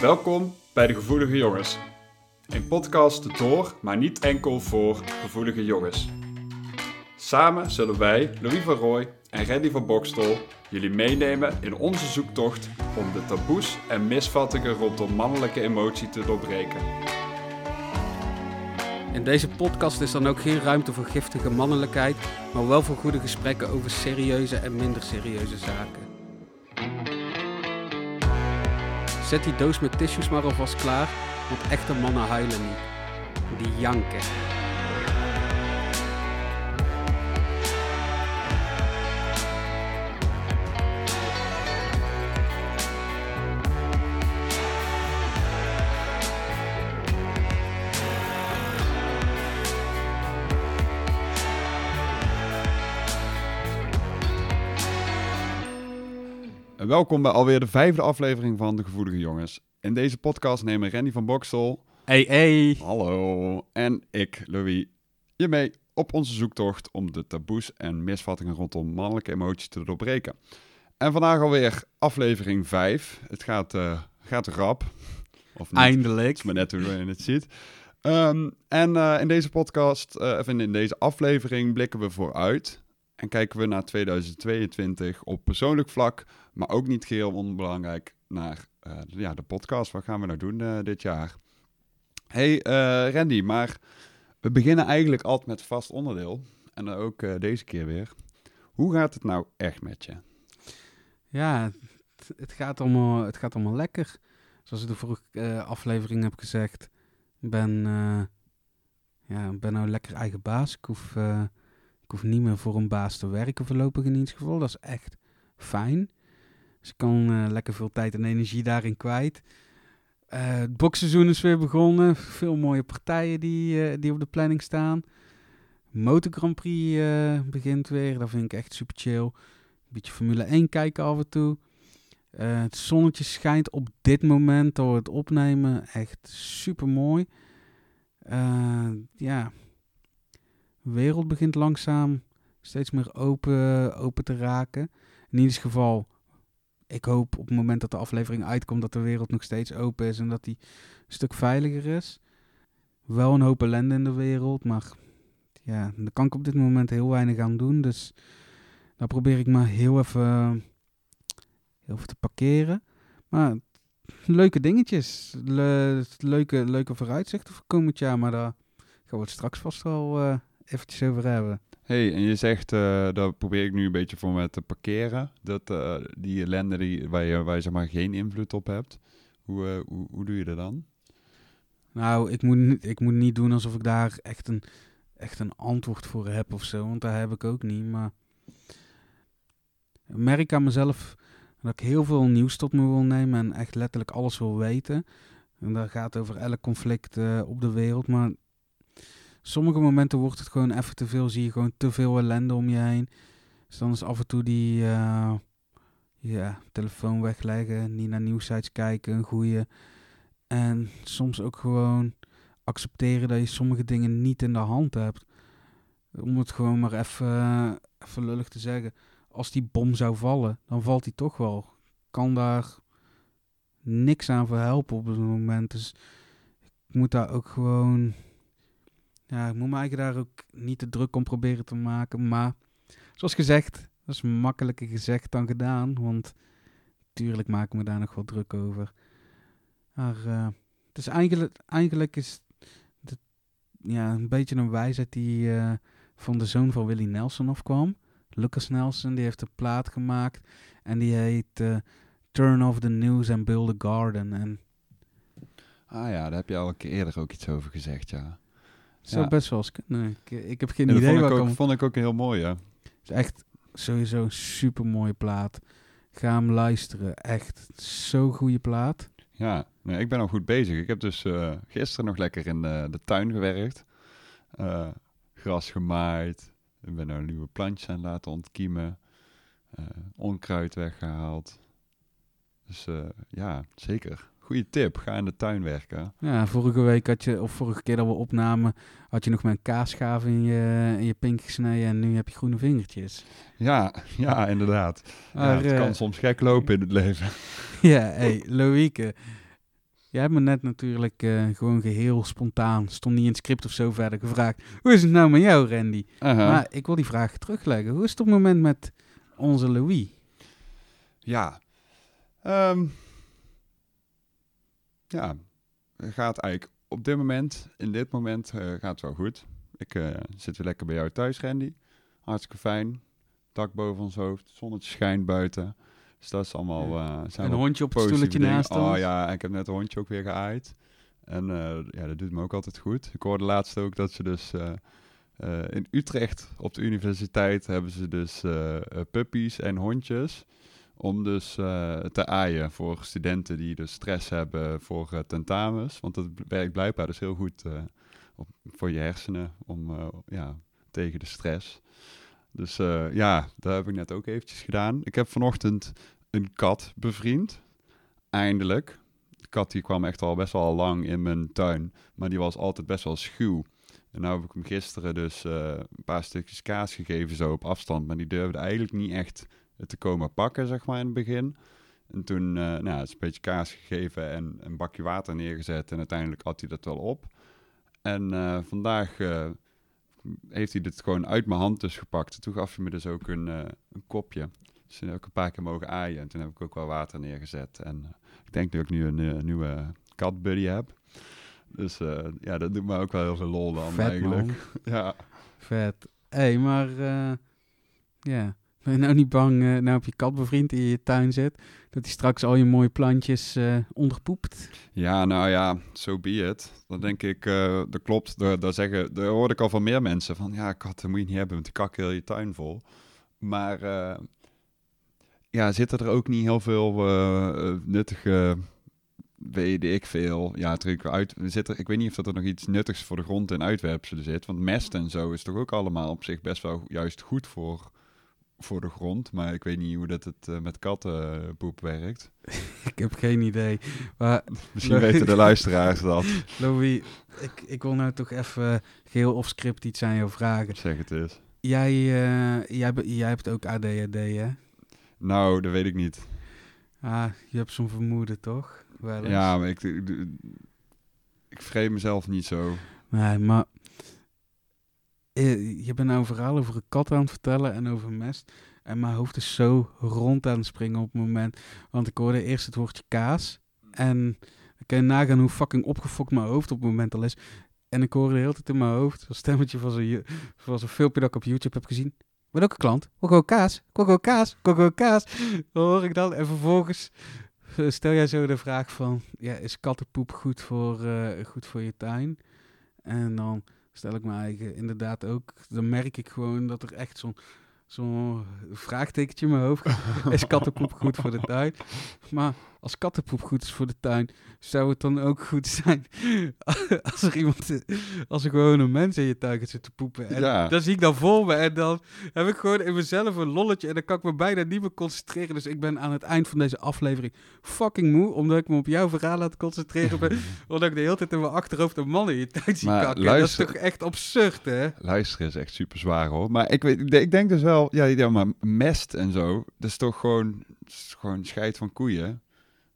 Welkom bij de Gevoelige Jongens. Een podcast door, maar niet enkel voor gevoelige jongens. Samen zullen wij, Louis van Rooij en Randy van Bokstol, jullie meenemen in onze zoektocht om de taboes en misvattingen rondom mannelijke emotie te doorbreken. In deze podcast is dan ook geen ruimte voor giftige mannelijkheid, maar wel voor goede gesprekken over serieuze en minder serieuze zaken. Zet die doos met tissues maar alvast klaar, want echte mannen huilen niet. Die janken. Welkom bij alweer de vijfde aflevering van de Gevoelige Jongens. In deze podcast nemen Randy van Boksel, Hey, hey. hallo, en ik, Louis, je mee op onze zoektocht om de taboes en misvattingen rondom mannelijke emoties te doorbreken. En vandaag alweer aflevering 5. Het gaat, eh, gaat rap. Of niet. Het Eindelijk. is maar net hoe je het ziet. Ehm, en eh, in deze podcast, of in, in deze aflevering, blikken we vooruit. En kijken we naar 2022 op persoonlijk vlak, maar ook niet geheel onbelangrijk naar eh, ja, de podcast. Wat gaan we nou doen eh, dit jaar? Hey eh, Randy, maar we beginnen eigenlijk altijd met vast onderdeel. En ook deze keer weer. Hoe gaat het nou echt met je? Ja, het, gaat allemaal, het gaat allemaal lekker. Zoals ik de vorige aflevering heb gezegd. Ik ben, ja, ben nou lekker eigen baas. Ik hoef, ik hoef niet meer voor een baas te werken voorlopig in ieder geval. Dat is echt fijn. Dus ik kan eh, lekker veel tijd en energie daarin kwijt. Eh, het bokseizoen is weer begonnen. Veel mooie partijen die, eh, die op de planning staan. Motor Grand Prix begint weer. Dat vind ik echt super chill. Een beetje Formule 1 kijken af en toe. Het zonnetje schijnt op dit moment door het opnemen echt super mooi. ja, wereld begint langzaam steeds meer open, open te raken. In ieder geval, ik hoop op het moment dat de aflevering uitkomt dat de wereld nog steeds open is en dat die een stuk veiliger is. Wel een hoop ellende in de wereld, maar ja, daar kan ik op dit moment heel weinig aan doen. Dus daar probeer ik maar heel even, heel even te parkeren. Maar leuke dingetjes. Le- leuke, leuke vooruitzichten voor komend jaar. Maar daar gaan we het straks vast wel eh eventjes over hebben. hey, en je zegt, eh dat probeer ik nu een beetje voor me te parkeren. Dat eh, die ellende die, waar, je, waar je zeg maar geen invloed op hebt. Hoe, eh, hoe, hoe doe je dat dan? Nou, ik moet, niet- ik moet niet doen alsof ik daar echt een, echt een antwoord voor heb of zo. Want daar heb ik ook niet. Maar ik merk aan mezelf dat ik heel veel nieuws tot me wil nemen. En echt letterlijk alles wil weten. En dat gaat over elk conflict op de wereld. Maar sommige momenten wordt het gewoon even te veel. Zie je gewoon te veel ellende om je heen. Dus dan is af en toe die eh, ja, telefoon wegleggen. Niet naar nieuwsites kijken. Een goede. En soms ook gewoon accepteren dat je sommige dingen niet in de hand hebt. Om het gewoon maar even, even lullig te zeggen. Als die bom zou vallen, dan valt die toch wel. Kan daar niks aan verhelpen op het moment. Dus ik moet daar ook gewoon... Ja, ik moet me eigenlijk daar ook niet te druk om proberen te maken. Maar zoals gezegd, dat is makkelijker gezegd dan gedaan. Want tuurlijk maak ik me daar nog wel druk over. Maar eh, het is eigenlijk, eigenlijk is het ja, een beetje een wijsheid die eh, van de zoon van Willie Nelson afkwam. Lucas Nelson, die heeft een plaat gemaakt. En die heet eh, Turn Off the News and Build a Garden. En Ah ja, daar heb je al een keer eerder ook iets over gezegd, ja. Zou Ja. best wel eens kunnen. Ik, ik heb geen En dat idee vond waar ik, ik ook, om- vond ik ook heel mooi, ja. Het is echt sowieso een super mooie plaat. Ga hem luisteren. Echt zo'n goede plaat. Ja, nee, ik ben al goed bezig. Ik heb dus eh, gisteren nog lekker in de, de tuin gewerkt. Eh, gras gemaaid. Ik ben er nieuwe plantjes aan laten ontkiemen. Eh, onkruid weggehaald. Dus eh, ja, zeker. Goeie tip. Ga in de tuin werken. Ja, vorige week had je, of vorige keer dat we opnamen, had je nog met een kaasschaaf in je, in je pink gesneden en nu heb je groene vingertjes. Ja, ja, inderdaad. Ja, Maar, het eh, kan soms gek lopen in het leven. ja, hey, Loïke, Jij hebt me net natuurlijk eh, gewoon geheel spontaan, stond niet in het script of zo verder gevraagd. Hoe is het nou met jou, Randy? Aha. Maar ik wil die vraag terugleggen. Hoe is het op het moment met onze Louis? Ja. Ehm, ja, het gaat eigenlijk op dit moment, in dit moment, eh, gaat het wel goed. Ik eh, zit weer lekker bij jou thuis, Randy. Hartstikke fijn. Dak boven ons hoofd, zonnetje schijnt buiten. Dus dat is allemaal... eh zijn Een hondje op het stoeltje dingen. naast Oh ons? ja, en ik heb net een hondje ook weer geaaid. En ja, dat doet me ook altijd goed. Ik hoorde laatst ook dat ze dus... in Utrecht op de universiteit hebben ze dus puppies en hondjes om dus eh, te aaien voor studenten die dus stress hebben voor eh, tentamens. Want dat werkt blijkbaar dus heel goed eh, op, voor je hersenen om, ja, tegen de stress. Dus ja, dat heb ik net ook eventjes gedaan. Ik heb vanochtend een kat bevriend. Eindelijk. De kat die kwam echt al best wel lang in mijn tuin. Maar die was altijd best wel schuw. En nou heb ik hem gisteren dus een paar stukjes kaas gegeven zo op afstand. Maar die durfde eigenlijk niet echt te komen pakken, zeg maar, in het begin. En toen eh nou, het is een beetje kaas gegeven en een bakje water neergezet. En uiteindelijk had hij dat wel op. En eh, vandaag eh, heeft hij dit gewoon uit mijn hand dus gepakt. En toen gaf hij me dus ook een, een kopje. Dus toen heb ik een paar keer mogen aaien. En toen heb ik ook wel water neergezet. En ik denk dat ik nu een eh, nieuwe katbuddy heb. Dus ja, dat doet me ook wel heel veel lol dan Vet, eigenlijk. man. Ja. Vet. Hé, hey, maar ja, ben je nou niet bang, eh, nou op je kat bevriend in je tuin zit, dat hij straks al je mooie plantjes eh onderpoept? Ja, nou ja, so be it. Dan denk ik, eh, dat klopt. Daar, zeggen, daar hoorde ik al van meer mensen van, ja, katten moet je niet hebben, want die kakken heel je tuin vol. Maar ja, zitten er ook niet heel veel nuttige, weet ik veel, ja, natuurlijk uit, zit er, ik weet niet of dat er nog iets nuttigs voor de grond en uitwerpselen zit, want mest en zo is toch ook allemaal op zich best wel juist goed voor, voor de grond. Maar ik weet niet hoe dat het eh, met kattenpoep werkt. Ik heb geen idee. Maar Misschien weten de luisteraars dat. Louis, ik, ik wil nou toch even geheel off script iets aan jou vragen. Zeg het eens. Jij, eh, jij, jij hebt ook ADHD, hè? Nou, dat weet ik niet. Ah, je hebt zo'n vermoeden, toch? Wel eens. Ja, maar ik, ik, ik vreem mezelf niet zo. Nee, maar eh, je bent nou een verhaal over een kat aan het vertellen en over mest. En mijn hoofd is zo rond aan het springen op het moment. Want ik hoorde eerst het woordje kaas. En dan kan je nagaan hoe fucking opgefokt mijn hoofd op het moment al is. En ik hoorde de hele tijd in mijn hoofd een stemmetje van zo'n filmpje dat ik op YouTube heb gezien. Met ook een klant. Ik gewoon kaas. Ik gewoon kaas. Ik gewoon kaas. Dan hoor ik dan. En vervolgens eh, stel jij zo de vraag van... Ja, is kattenpoep goed voor, eh, goed voor je tuin? En dan stel ik me eigen inderdaad ook... Dan merk ik gewoon dat er echt zo'n zo'n vraagtekentje in mijn hoofd. Is kattenpoep goed voor de tuin? Maar als kattenpoep goed is voor de tuin... zou het dan ook goed zijn... als er iemand... als er gewoon een mens in je tuin gaat zitten poepen. En Ja. dat zie ik dan voor me. En dan heb ik gewoon in mezelf een lolletje. En dan kan ik me bijna niet meer concentreren. Dus ik ben aan het eind van deze aflevering fucking moe. Omdat ik me op jouw verhaal aan het concentreren ben. omdat ik de hele tijd in mijn achterhoofd een man in je tuin zie Maar kakken. luister- Dat is toch echt absurd, hè? Luisteren is echt super zwaar hoor. Maar ik, weet, ik denk dus wel, ja, ja, maar mest en zo, dat is toch gewoon, is gewoon scheid van koeien?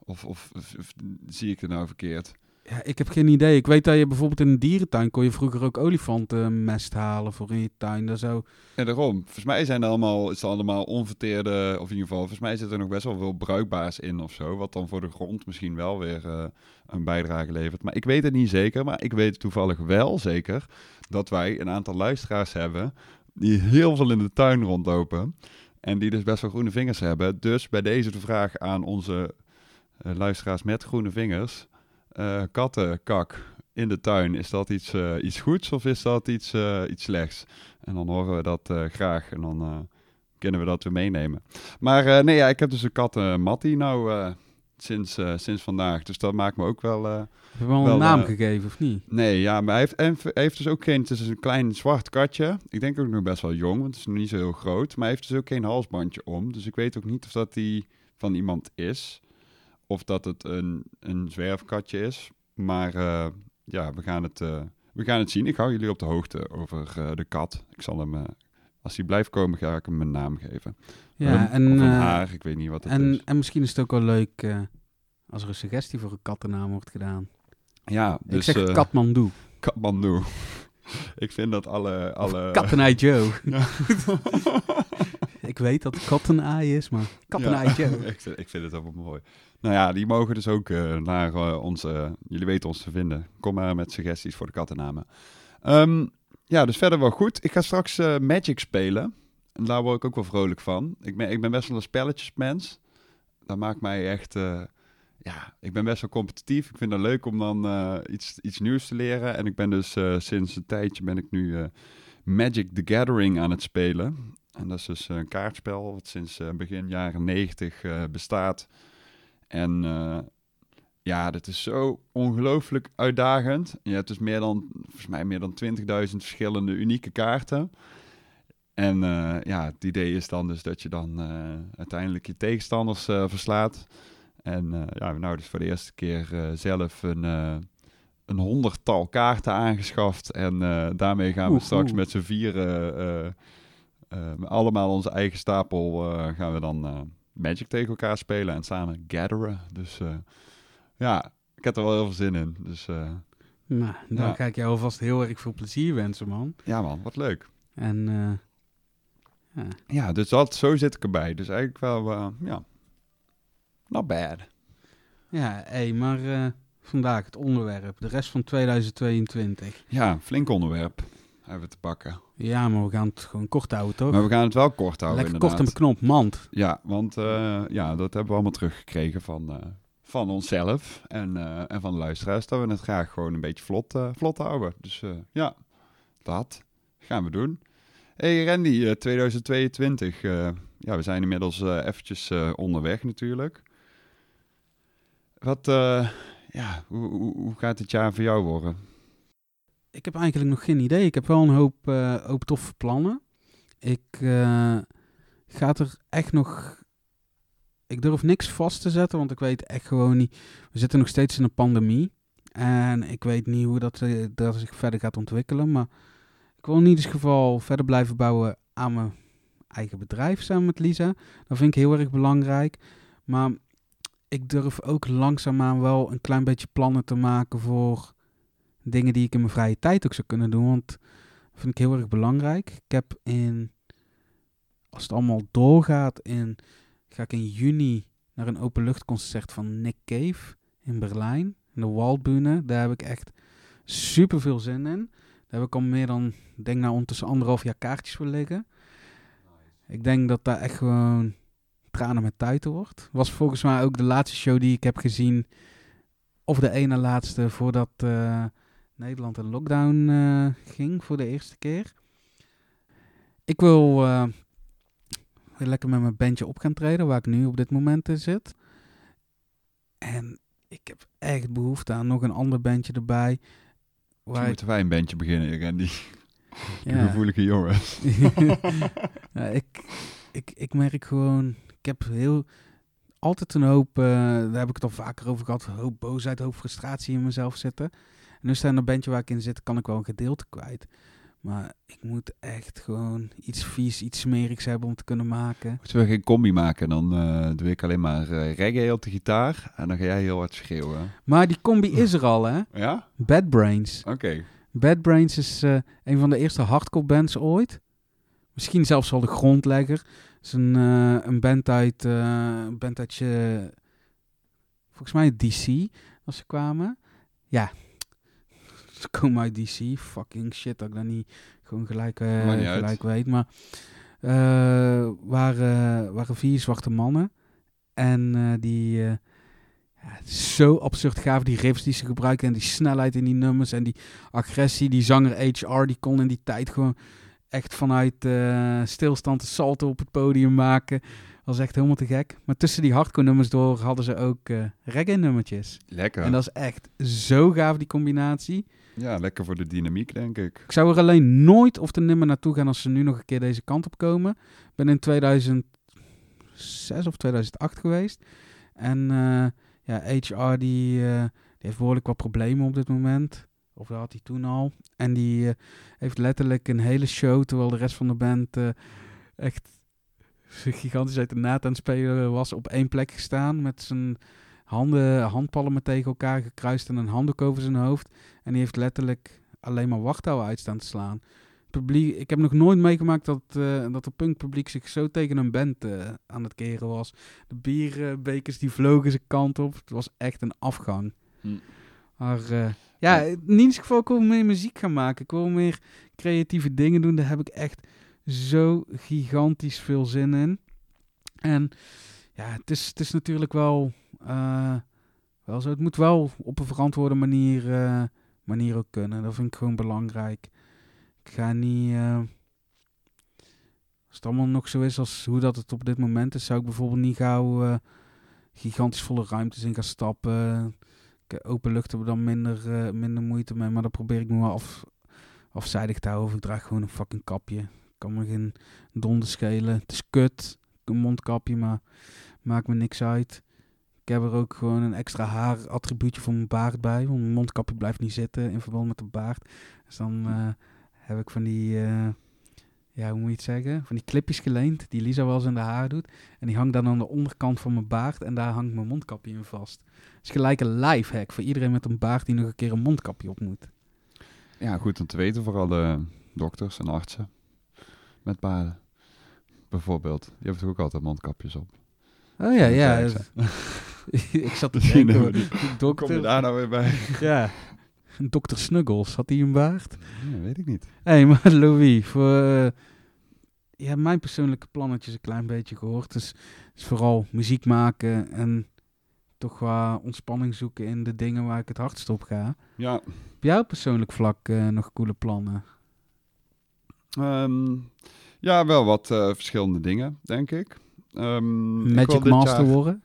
Of, of, of- of zie ik het nou verkeerd? Ja, ik heb geen idee. Ik weet dat je bijvoorbeeld in een dierentuin... kon je vroeger ook olifantenmest halen voor in je tuin. Dat zou... En daarom, volgens mij zijn er allemaal, is het allemaal onverteerde, of in ieder geval, volgens mij zit er nog best wel veel bruikbaars in of zo. Wat dan voor de grond misschien wel weer eh, een bijdrage levert. Maar ik weet het niet zeker, maar ik weet toevallig wel zeker dat wij een aantal luisteraars hebben die heel veel in de tuin rondlopen. En die dus best wel groene vingers hebben. Dus bij deze de vraag aan onze luisteraars met groene vingers. eh kattenkak in de tuin, is dat iets, eh, iets goeds of is dat iets, eh, iets slechts? En dan horen we dat eh, graag en dan eh, kunnen we dat weer meenemen. Maar eh, nee, ja, ik heb dus een kat, eh Mattie, nou eh, sinds, eh, sinds vandaag. Dus dat maakt me ook wel... eh, Heb je wel een naam eh, gegeven, of niet? Nee, ja, maar hij heeft, en hij heeft dus ook geen... Het is een klein zwart katje. Ik denk ook nog best wel jong, want het is nog niet zo heel groot. Maar hij heeft dus ook geen halsbandje om. Dus ik weet ook niet of dat die van iemand is. Of dat het een, een zwerfkatje is. Maar eh, ja, we gaan, het, eh, we gaan het zien. Ik hou jullie op de hoogte over eh, de kat. Ik zal hem... als hij blijft komen, ga ik hem een naam geven. Ja, en, of een haar, ik weet niet wat het en, is. en misschien is het ook wel leuk... als er een suggestie voor een kattennaam wordt gedaan. Ja, dus... ik zeg Katmandu. Katmandu. ik vind dat alle... alle... Kattenei Joe. Ja. ik weet dat het kattenaai is, maar Kattenei Ja, ik, vind- ik vind het ook wel mooi. Nou ja, die mogen dus ook eh, naar eh, onze... jullie weten ons te vinden. Kom maar met suggesties voor de kattennamen. Ehm, ja, dus verder wel goed. Ik ga straks eh, Magic spelen. En daar word ik ook wel vrolijk van. Ik ben, ik ben best wel een spelletjesmens. Dat maakt mij echt... ja, ik ben best wel competitief. Ik vind het leuk om dan iets, iets nieuws te leren. En ik ben dus sinds een tijdje ben ik nu Magic the Gathering aan het spelen. En dat is dus een kaartspel wat sinds eh, begin jaren 90 eh, bestaat. En eh, ja, dat is zo ongelooflijk uitdagend. Je hebt dus meer dan, volgens mij meer dan 20.000 verschillende unieke kaarten. En eh, ja, het idee is dan dus dat je dan eh, uiteindelijk je tegenstanders eh, verslaat. En eh, ja, nou dus voor de eerste keer eh, zelf een, eh, een honderdtal kaarten aangeschaft. En eh, daarmee gaan we Oeh, straks oeh. met z'n vieren, eh, eh, allemaal onze eigen stapel, eh, gaan we dan eh, Magic tegen elkaar spelen en samen gatheren. Dus eh, ja, ik heb er wel heel veel zin in. Dus eh, Nou, dan Ja. ga ik jou alvast heel erg veel plezier wensen, man. ja man, wat leuk. En eh, ja. Ja, dus dat, zo zit ik erbij. Dus eigenlijk wel, eh, ja, not bad. Ja, hé, maar eh, vandaag het onderwerp. De rest van 2022. Ja, flink onderwerp hebben we te pakken. Ja, maar we gaan het gewoon kort houden, toch? Maar we gaan het wel kort houden Lekker inderdaad. kort en beknopt, mand. Ja, want eh, ja, dat hebben we allemaal teruggekregen van, eh, van onszelf en, eh, en van de luisteraars. Dat we het graag gewoon een beetje vlot, vlot houden. Dus ja, dat gaan we doen. hey Randy, eh, 2022. eh, ja, we zijn inmiddels eventjes onderweg natuurlijk. Wat, ja, hoe, hoe, hoe gaat het jaar voor jou worden? Ik heb eigenlijk nog geen idee. Ik heb wel een hoop, eh, toffe plannen. Ik eh, ga er echt nog... Ik durf niks vast te zetten, want ik weet echt gewoon niet... We zitten nog steeds in een pandemie. En ik weet niet hoe dat, eh, dat zich verder gaat ontwikkelen. Maar ik wil in ieder geval verder blijven bouwen aan mijn eigen bedrijf samen met Lisa. Dat vind ik heel erg belangrijk. Maar ik durf ook langzaamaan wel een klein beetje plannen te maken voor dingen die ik in mijn vrije tijd ook zou kunnen doen. Want dat vind ik heel erg belangrijk. Ik heb in, als het allemaal doorgaat, in, ga ik in juni naar een openluchtconcert van Nick Cave in Berlijn. In de Waldbühne. Daar heb ik echt super veel zin in. Daar heb ik al meer dan, denk nou ondertussen anderhalf jaar kaartjes voor liggen. Ik denk dat daar echt gewoon tranen met tuiten wordt. Was volgens mij ook de laatste show die ik heb gezien. Of de ene laatste voordat eh, Nederland in lockdown eh, ging voor de eerste keer. Ik wil eh, weer lekker met mijn bandje op gaan treden, waar ik nu op dit moment in zit. En ik heb echt behoefte aan nog een ander bandje erbij. Waar moeten wij een bandje beginnen, Randy? De ja. gevoelige jongens. ja, ik, ik, ik merk gewoon, ik heb heel, altijd een hoop, eh, daar heb ik het al vaker over gehad, een hoop boosheid, een hoop frustratie in mezelf zitten. Nu staat een bandje waar ik in zit, kan ik wel een gedeelte kwijt. Maar ik moet echt gewoon iets vies, iets smerigs hebben om te kunnen maken. Moeten we geen combi maken, dan eh, doe ik alleen maar eh, reggae op de gitaar en dan ga jij heel hard schreeuwen. Maar die combi is er al, hè? Ja? Bad Brains. Oké. Bad Brains is eh, een van de eerste hardcore bands ooit. Misschien zelfs al de grondlegger. Het is een, een band uit, een band uit je, volgens mij DC, als ze kwamen. Ja, ze komen uit DC. Fucking shit, dat ik dat niet gewoon gelijk, eh, uit. gelijk weet. Maar eh waren, waren vier zwarte mannen. En eh, die... ja, zo absurd gaaf, die riffs die ze gebruiken en die snelheid in die nummers en die agressie. Die zanger HR, die kon in die tijd gewoon echt vanuit stilstand een salto op het podium maken. was echt helemaal te gek. Maar tussen die hardcore nummers door hadden ze ook eh reggae nummertjes. Lekker. En dat is echt zo gaaf, die combinatie. Ja, lekker voor de dynamiek, denk ik. Ik zou er alleen nooit of te nimmer naartoe gaan als ze nu nog een keer deze kant op komen. Ik ben in 2006 of 2008 geweest. En eh, ja, HR die, eh, die heeft behoorlijk wat problemen op dit moment. Of dat had hij toen al. En die eh, heeft letterlijk een hele show, terwijl de rest van de band echt gigantisch uit de naad aan het spelen was, op één plek gestaan met zijn handen, handpalmen tegen elkaar gekruist en een handdoek over zijn hoofd. En die heeft letterlijk alleen maar wachttouwen uitstaan te slaan. Publiek, ik heb nog nooit meegemaakt dat, eh dat het punkpubliek zich zo tegen een band eh, aan het keren was. De bierbekers die vlogen zijn kant op. Het was echt een afgang. Hm. Maar eh, ja, in ieder geval ik wil meer muziek gaan maken. Ik wil meer creatieve dingen doen. Daar heb ik echt zo gigantisch veel zin in. En ja, het is, het is natuurlijk wel, eh, wel zo. Het moet wel op een verantwoorde manier, eh, manier ook kunnen. Dat vind ik gewoon belangrijk. Ik ga niet... eh, als het allemaal nog zo is als hoe dat het op dit moment is, zou ik bijvoorbeeld niet gauw gigantisch volle ruimtes in gaan stappen. Open lucht hebben we dan minder, minder moeite mee, maar dat probeer ik me wel af, afzijdig te houden. Ik draag gewoon een fucking kapje. Kan me geen donder schelen. Het is kut, een mondkapje, maar maakt me niks uit. Ik heb er ook gewoon een extra haarattribuutje voor mijn baard bij. Want mijn mondkapje blijft niet zitten in verband met de baard. Dus dan eh, heb ik van die, eh, ja, hoe moet je het zeggen? Van die clipjes geleend, die Lisa wel eens in de haar doet. En die hangt dan aan de onderkant van mijn baard en daar hangt mijn mondkapje in vast. Het is gelijk een lifehack voor iedereen met een baard die nog een keer een mondkapje op moet. Ja, goed om te weten voor alle dokters en artsen met paarden. Bijvoorbeeld. Die hebben toch ook altijd mondkapjes op. Oh ja, ja. Ik zat te denken, de Kom je daar nou weer bij? ja, dokter Snuggles, had hij een baard? Ja, weet ik niet. Hé, hey, maar Louis, voor eh, ja, mijn persoonlijke plannetjes een klein beetje gehoord. Dus, dus vooral muziek maken en toch wel ontspanning zoeken in de dingen waar ik het hardst op ga. Ja, Op jouw persoonlijk vlak eh, nog coole plannen? ehm, ja wel wat eh, verschillende dingen, denk ik. Wil Magic Master jaar- worden?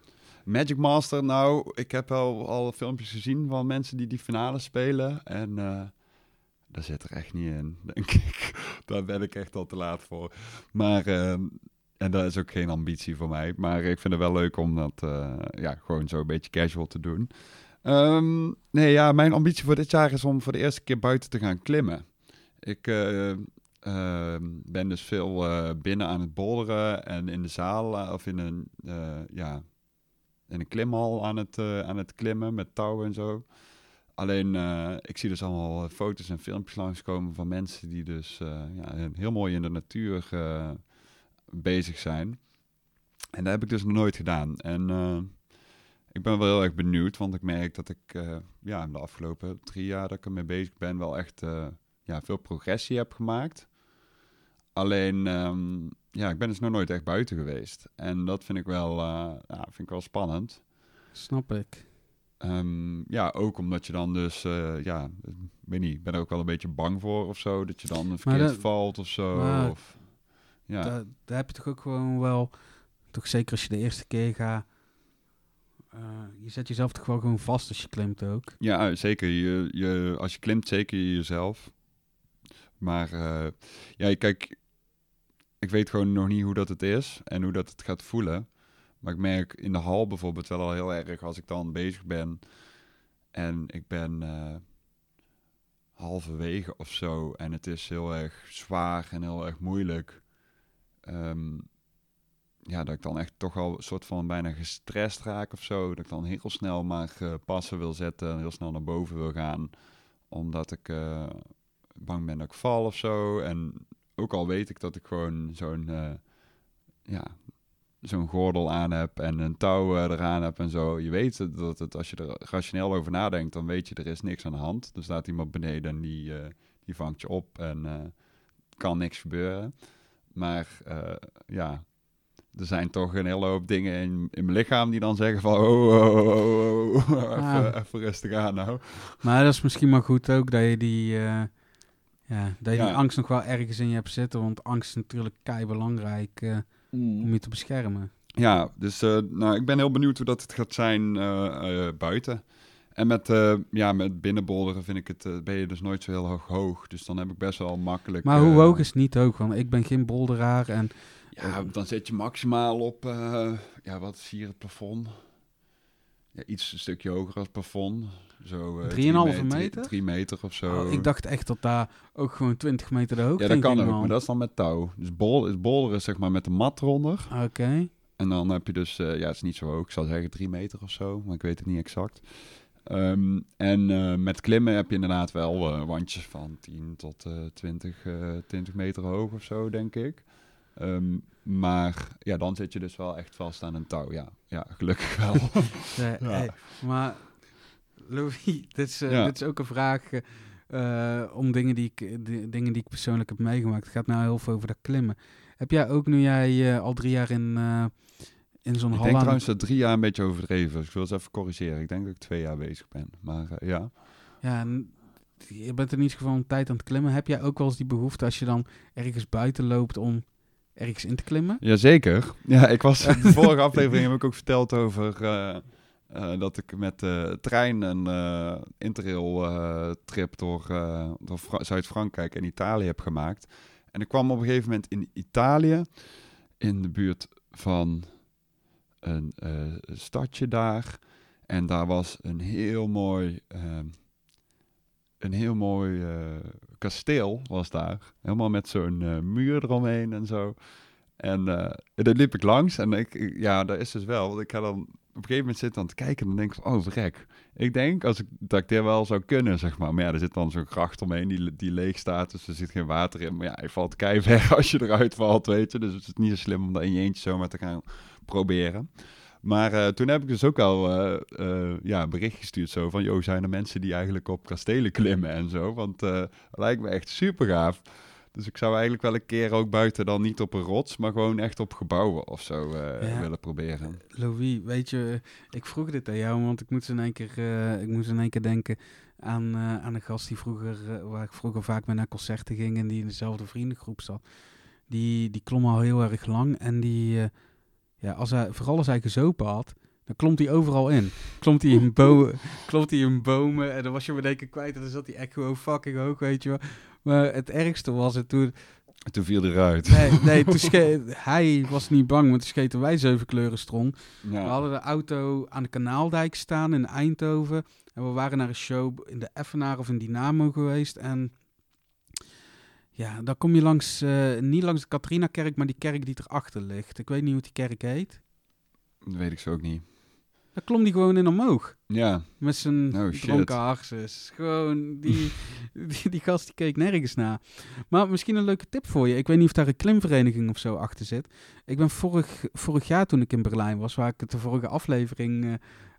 Magic Master, nou, ik heb wel al filmpjes gezien van mensen die die finale spelen. En eh daar zit er echt niet in, denk ik. Daar ben ik echt al te laat voor. Maar, ehm, en dat is ook geen ambitie voor mij. Maar ik vind het wel leuk om dat eh, ja, gewoon zo een beetje casual te doen. Ehm, nee, ja, mijn ambitie voor dit jaar is om voor de eerste keer buiten te gaan klimmen. Ik eh, ehm, ben dus veel eh, binnen aan het bolderen en in de zaal eh, of in een, eh, ja, in een klimhal aan het, eh, aan het klimmen met touwen en zo. Alleen, eh, ik zie dus allemaal eh, foto's en filmpjes langskomen van mensen die dus ja, heel mooi in de natuur bezig zijn. En dat heb ik dus nog nooit gedaan. En ik ben wel heel erg benieuwd, want ik merk dat ik ja, de afgelopen drie jaar dat ik ermee bezig ben, wel echt ja, veel progressie heb gemaakt. Alleen, ehm, ja, ik ben dus nog nooit echt buiten geweest. En dat vind ik wel, eh, ja, vind ik wel spannend. Snap ik. Ehm, ja, ook omdat je dan dus, eh, ja, weet niet, ik ben er ook wel een beetje bang voor of zo. Dat je dan verkeerd dat- valt of zo. of, ja. Daar, heb je toch ook gewoon wel, toch zeker als je de eerste keer gaat, eh, je zet jezelf toch wel gewoon vast als je klimt ook. Ja, zeker. Je, je, als je klimt, zeker jezelf. Maar ja, kijk, ik weet gewoon nog niet hoe dat het is en hoe dat het gaat voelen. Maar ik merk in de hal bijvoorbeeld wel al heel erg als ik dan bezig ben en ik ben eh, halverwege of zo en het is heel erg zwaar en heel erg moeilijk. Ehm, ja, dat ik dan echt toch al een soort van bijna gestrest raak of zo. Dat ik dan heel snel maar eh, passen wil zetten en heel snel naar boven wil gaan. Omdat ik eh, bang ben dat ik val of zo. En ook al weet ik dat ik gewoon zo'n eh, ja, zo'n gordel aan heb en een touw eh, eraan heb en zo. Je weet dat het, als je er rationeel over nadenkt, dan weet je er is niks aan de hand. Er staat iemand beneden en die, eh, die vangt je op en kan niks gebeuren. Maar ja, er zijn toch een hele hoop dingen in, in mijn lichaam die dan zeggen van... Oh, oh, oh, oh, even, rustig aan nou. Maar dat is misschien maar goed ook dat je die, ja, dat je Ja. die angst nog wel ergens in je hebt zitten. Want angst is natuurlijk kei belangrijk eh, om je te beschermen. Ja, dus eh, nou, ik ben heel benieuwd hoe dat het gaat zijn eh, buiten. En met, eh, ja, met binnenbolderen vind ik het, ben je dus nooit zo heel hoog hoog. Dus dan heb ik best wel makkelijk... Maar hoe hoog is niet hoog? Want ik ben geen bolderaar en Ja, dan zit je maximaal op, ja, wat is hier het plafond? Ja, iets een stukje hoger als het plafond. Zo, eh, drie 3,5 meter? Drie meter of zo. oh, ik dacht echt dat daar ook gewoon 20 meter de hoogte ja, dat kan ging, ook, man. maar dat is dan met touw. Dus bol, is bolderen zeg maar met de mat eronder. Oké. En dan heb je dus, eh, ja, het is niet zo hoog. Ik zou zeggen drie meter of zo, maar ik weet het niet exact. Ehm, en eh, met klimmen heb je inderdaad wel eh, wandjes van 10 tot eh 20, eh 20 meter hoog of zo, denk ik. Ehm, maar ja, dan zit je dus wel echt vast aan een touw. Ja, ja gelukkig wel. Nee, Ja. hey, maar Louis, dit is, eh, Ja. dit is ook een vraag eh, om dingen die, ik, die, dingen die ik persoonlijk heb meegemaakt. Het gaat nou heel veel over dat klimmen. Heb jij ook, nu jij eh, al drie jaar in, eh, in zo'n ik hal denk aan- trouwens dat drie jaar een beetje overdreven is. Ik wil eens even corrigeren. Ik denk dat ik twee jaar bezig ben. Maar ja. Ja, je bent in ieder geval een tijd aan het klimmen. Heb jij ook wel eens die behoefte als je dan ergens buiten loopt om ergens in te klimmen? Jazeker. Ja, ik was in de vorige aflevering heb ik ook verteld over eh, eh, dat ik met de trein een eh, interrail eh, trip door, eh, door Fra- Zuid-Frankrijk en Italië heb gemaakt. En ik kwam op een gegeven moment in Italië, in de buurt van een eh, stadje daar. En daar was een heel mooi, ehm, een heel mooi eh, kasteel was daar. Helemaal met zo'n eh, muur eromheen en zo. En eh daar liep ik langs en ik, ja, daar is dus wel. Want ik ga dan op een gegeven moment zitten aan te kijken en dan denk ik oh vrek. Ik denk als ik, dat ik dit wel zou kunnen, zeg maar. Maar ja, er zit dan zo'n gracht omheen die, die leeg staat, dus er zit geen water in. Maar ja, je valt keihard als je eruit valt, weet je. Dus het is niet zo slim om dat in je eentje zomaar te gaan proberen. Maar eh, toen heb ik dus ook al eh, eh, ja, een bericht gestuurd zo van... ...joh, zijn er mensen die eigenlijk op kastelen klimmen en zo? Want dat lijkt me echt super gaaf. Dus ik zou eigenlijk wel een keer ook buiten dan niet op een rots... ...maar gewoon echt op gebouwen of zo Ja. willen proberen. Louis, weet je, ik vroeg dit aan jou, want ik moest in één keer, ik moest in één keer denken aan, aan een gast die vroeger, waar ik vroeger vaak mee naar concerten ging en die in dezelfde vriendengroep zat. Die, die klom al heel erg lang en die, ja, als hij, vooral als hij gezopen had, dan klomt hij overal in. Klomt hij in, bomen, klomt hij in bomen en dan was je me denken kwijt en dan zat hij echt gewoon fucking hoog, weet je wel. Maar het ergste was het toen, En toen viel hij eruit. nee, nee toen hij was niet bang, want toen scheten wij zeven kleuren strong. Ja. We hadden de auto aan de Kanaaldijk staan in Eindhoven. En we waren naar een show in de Effenaar of in Dynamo geweest. En ja, dan kom je langs, eh, niet langs de Katrina-kerk, maar die kerk die erachter ligt. Ik weet niet hoe die kerk heet. Dat weet ik zo ook niet. Daar klom die gewoon in omhoog. Ja, Met zijn Oh, dronken harses. Gewoon, die, die, die gast die keek nergens naar. Maar misschien een leuke tip voor je. Ik weet niet of daar een klimvereniging of zo achter zit. Ik ben vorig, vorig jaar toen ik in Berlijn was, waar ik het de vorige aflevering eh,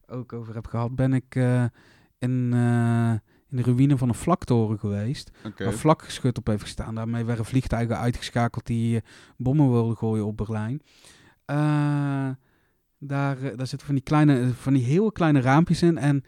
ook over heb gehad, ben ik eh, in, in de ruïne van een vlaktoren geweest. oké. Waar vlakgeschut op heeft gestaan. Daarmee werden vliegtuigen uitgeschakeld die eh, bommen wilden gooien op Berlijn. Eh, daar, eh, daar zitten van die, kleine, van die heel kleine raampjes in. En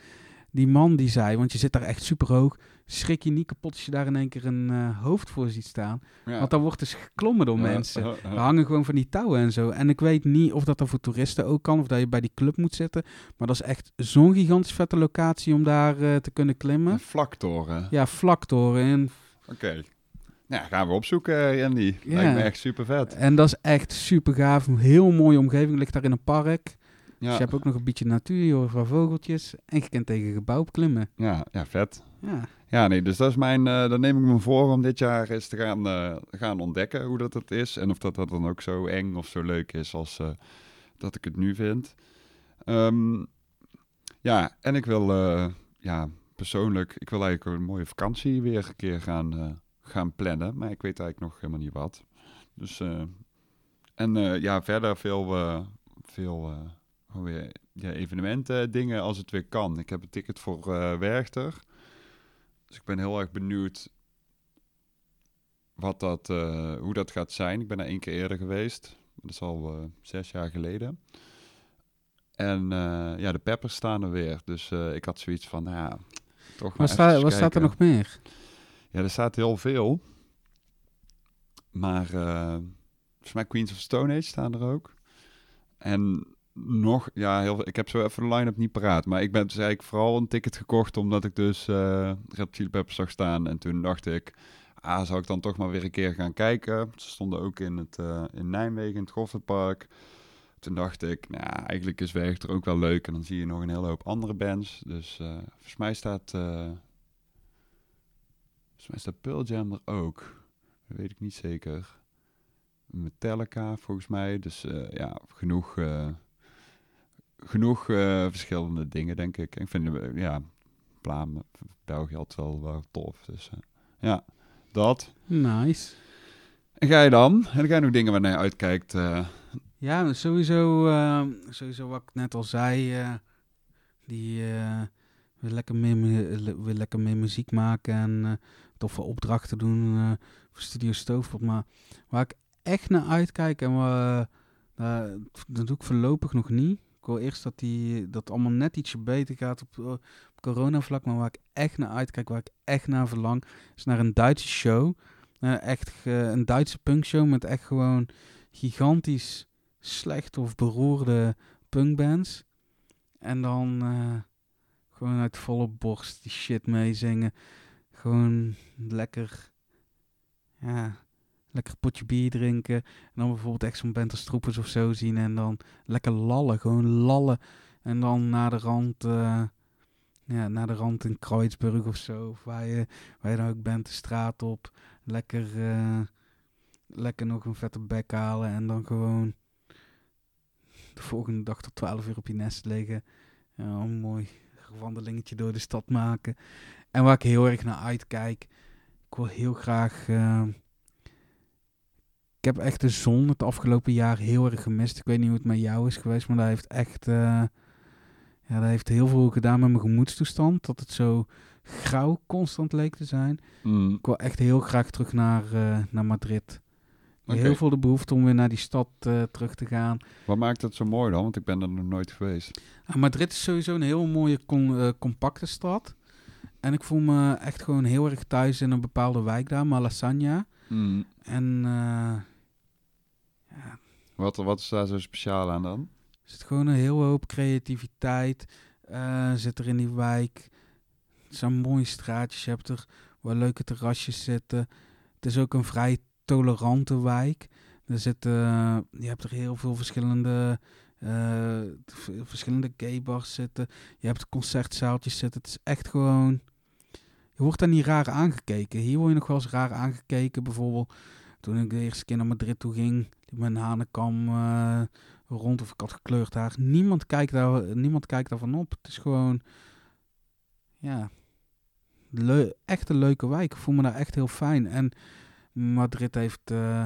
die man die zei, want je zit daar echt super hoog. Schrik je niet kapot als je daar in één keer een eh, hoofd voor ziet staan. Ja. Want dan wordt dus geklommen door Ja, mensen. uh, Er uh. hangen gewoon van die touwen en zo. En ik weet niet of dat dan voor toeristen ook kan. Of dat je bij die club moet zitten. Maar dat is echt zo'n gigantisch vette locatie om daar eh, te kunnen klimmen. Een vlaktoren. Ja, vlaktoren. En Oké. Nou, gaan we opzoeken, eh, Andy. Lijkt me echt super vet. En dat is echt super gaaf. Een heel mooie omgeving. Ligt daar in een park. Ja, Dus je hebt ook nog een beetje natuur. Je hoort van vogeltjes. En je kunt tegen gebouw klimmen. ja, ja, vet. Ja. Ja, nee, dus dat is mijn, dan neem ik me voor om dit jaar eens te gaan, eh, gaan ontdekken hoe dat het is. En of dat, dat dan ook zo eng of zo leuk is als eh, dat ik het nu vind. Ehm, ja, en ik wil, ja, persoonlijk, ik wil eigenlijk een mooie vakantie weer een keer gaan, gaan plannen. Maar ik weet eigenlijk nog helemaal niet wat. Dus, en ja, verder veel, veel eh, weer, ja, evenementen, dingen als het weer kan. Ik heb een ticket voor eh Werchter. Dus ik ben heel erg benieuwd wat dat, eh, hoe dat gaat zijn. Ik ben er één keer eerder geweest. Dat is al eh, zes jaar geleden. En eh, ja, de peppers staan er weer. Dus eh, ik had zoiets van, nou ja, toch maar Wat, sta, wat staat er nog meer? Ja, er staat heel veel. Maar eh volgens mij Queens of Stone Age staan er ook. En nog, ja, heel, ik heb zo even de line-up niet paraat. Maar ik ben dus eigenlijk vooral een ticket gekocht omdat ik dus eh Red Chili Peppers zag staan. En toen dacht ik, ah, zou ik dan toch maar weer een keer gaan kijken. Ze stonden ook in, het, eh, in Nijmegen, in het Goffertpark. Toen dacht ik, nou, eigenlijk is Werchter ook wel leuk. En dan zie je nog een hele hoop andere bands. Dus eh volgens mij staat... eh, Volgens mij staat Pearl er ook. Dat weet ik niet zeker. Metallica volgens mij. Dus ja, genoeg, genoeg eh, verschillende dingen, denk ik. Ik vind, eh, ja, Plaam, België altijd wel, wel tof. Dus eh, ja, dat. Nice. En ga je dan? Heb jij nog dingen waar naar je uitkijkt? Ja, sowieso, eh, sowieso wat ik net al zei, die wil, lekker meer, lekker meer muziek maken en toffe opdrachten doen voor Studio Stoofpot. Maar waar ik echt naar uitkijk en waar, dat doe ik voorlopig nog niet. Ik wil eerst dat die, dat allemaal net ietsje beter gaat op, eh, op coronavlak, maar waar ik echt naar uitkijk, waar ik echt naar verlang, is naar een Duitse show. Eh, echt een Duitse punkshow met echt gewoon gigantisch slechte of beroerde punkbands. En dan eh, gewoon uit volle borst die shit meezingen. Gewoon lekker, ja, lekker potje bier drinken. En dan bijvoorbeeld echt zo'n band Troepers of zo zien. En dan lekker lallen, gewoon lallen. En dan naar de rand, eh, ja, naar de rand in Kreuzburg of zo. Of waar je, waar je dan ook bent, de straat op. Lekker, eh, lekker nog een vette bek halen. En dan gewoon de volgende dag tot 12 uur op je nest liggen. Ja, een mooi wandelingetje door de stad maken. En waar ik heel erg naar uitkijk. Ik wil heel graag. eh, ik heb echt de zon het afgelopen jaar heel erg gemist. Ik weet niet hoe het met jou is geweest, maar dat heeft echt. eh, ja, dat heeft heel veel gedaan met mijn gemoedstoestand. Dat het zo grauw constant leek te zijn. Mm, Ik wil echt heel graag terug naar, eh, naar Madrid. Heel veel de behoefte om weer naar die stad eh, terug te gaan. Wat maakt het zo mooi dan? Want ik ben er nog nooit geweest. Ah, Madrid is sowieso een heel mooie, con- compacte stad. En ik voel me echt gewoon heel erg thuis in een bepaalde wijk daar, Malasaña. Mm, En Wat, wat is daar zo speciaal aan dan? er zit gewoon een heel hoop creativiteit. eh, zit er in die wijk. Het zijn mooie straatjes. Je hebt er wel leuke terrasjes zitten. Het is ook een vrij tolerante wijk. Er zitten, je hebt er heel veel verschillende, v- verschillende gaybars zitten. Je hebt concertzaaltjes zitten. Het is echt gewoon... Je wordt daar niet raar aangekeken. Hier word je nog wel eens raar aangekeken. Bijvoorbeeld toen ik de eerste keer naar Madrid toe ging. Met een hanekam eh, rond of ik had gekleurd haar. Niemand kijkt daar, niemand kijkt daarvan op. Het is gewoon... Ja... Leu echt een leuke wijk. Ik voel me daar echt heel fijn. En Madrid heeft eh,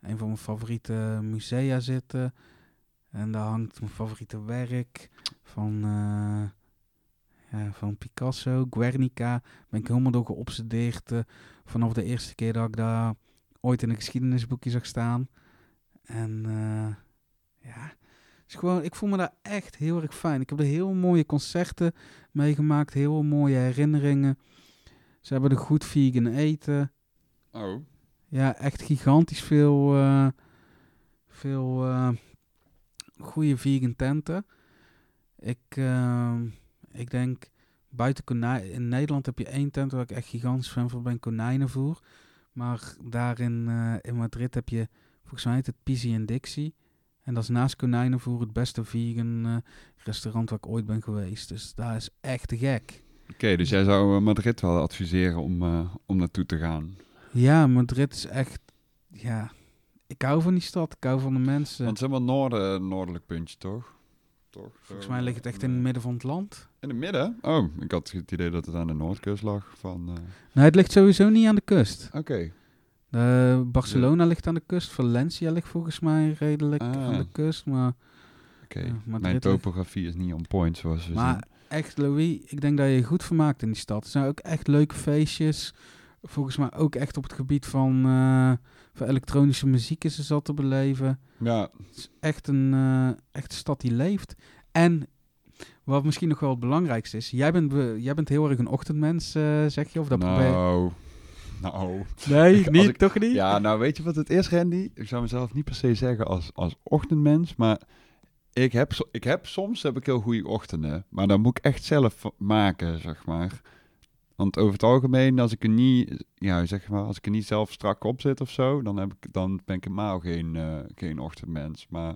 een van mijn favoriete musea zitten. En daar hangt mijn favoriete werk van, eh, ja, van Picasso, Guernica. Ben ik helemaal door geobsedeerd vanaf de eerste keer dat ik daar ooit in een geschiedenisboekje zag staan. En eh, ja, is gewoon, ik voel me daar echt heel erg fijn. Ik heb er heel mooie concerten meegemaakt, heel mooie herinneringen. Ze hebben er goed vegan eten. Oh. Ja, echt gigantisch veel, eh, veel eh, goede vegan tenten. Ik, ik denk, buiten konijn, in Nederland heb je één tent waar ik echt gigantisch fan van ben, konijnenvoer. Maar daar in, eh, in Madrid heb je, volgens mij heet het Pizzi en Dixie. En dat is naast konijnenvoer het beste vegan eh, restaurant waar ik ooit ben geweest. Dus daar is echt te gek. Oké, dus jij zou eh, Madrid wel adviseren om, eh, om naartoe te gaan. Ja, Madrid is echt, ja, ik hou van die stad, ik hou van de mensen. Want het is helemaal noorden, noordelijk puntje, toch? Toch? Volgens mij ligt het echt in het midden van het land. In het midden? Oh, ik had het idee dat het aan de noordkust lag. Van, eh, Nee, het ligt sowieso niet aan de kust. Oké. Eh, Barcelona ligt aan de kust. Valencia ligt volgens mij redelijk Ah. aan de kust. Maar, Oké, Ja, Madrid mijn topografie is niet on point zoals we maar zien. echt, Louis, ik denk dat je je goed vermaakt in die stad. Er zijn ook echt leuke feestjes. Volgens mij ook echt op het gebied van, eh, van elektronische muziek is er zat te beleven. Ja, Het is echt een, eh, echt een stad die leeft. En wat misschien nog wel het belangrijkste is. Jij bent, be- jij bent heel erg een ochtendmens, eh, zeg je? Of dat probeer nou. Nee, Ik- niet, ik- toch niet? Ja, nou weet je wat het is, Randy? Ik zou mezelf niet per se zeggen als, als ochtendmens, maar ik heb, ik heb soms heb ik heel goede ochtenden, maar dan moet ik echt zelf maken, zeg maar. Want over het algemeen, als ik er niet, ja, zeg maar, als ik er niet zelf strak op zit of zo, dan, heb ik, dan ben ik helemaal geen, eh, geen ochtendmens. Maar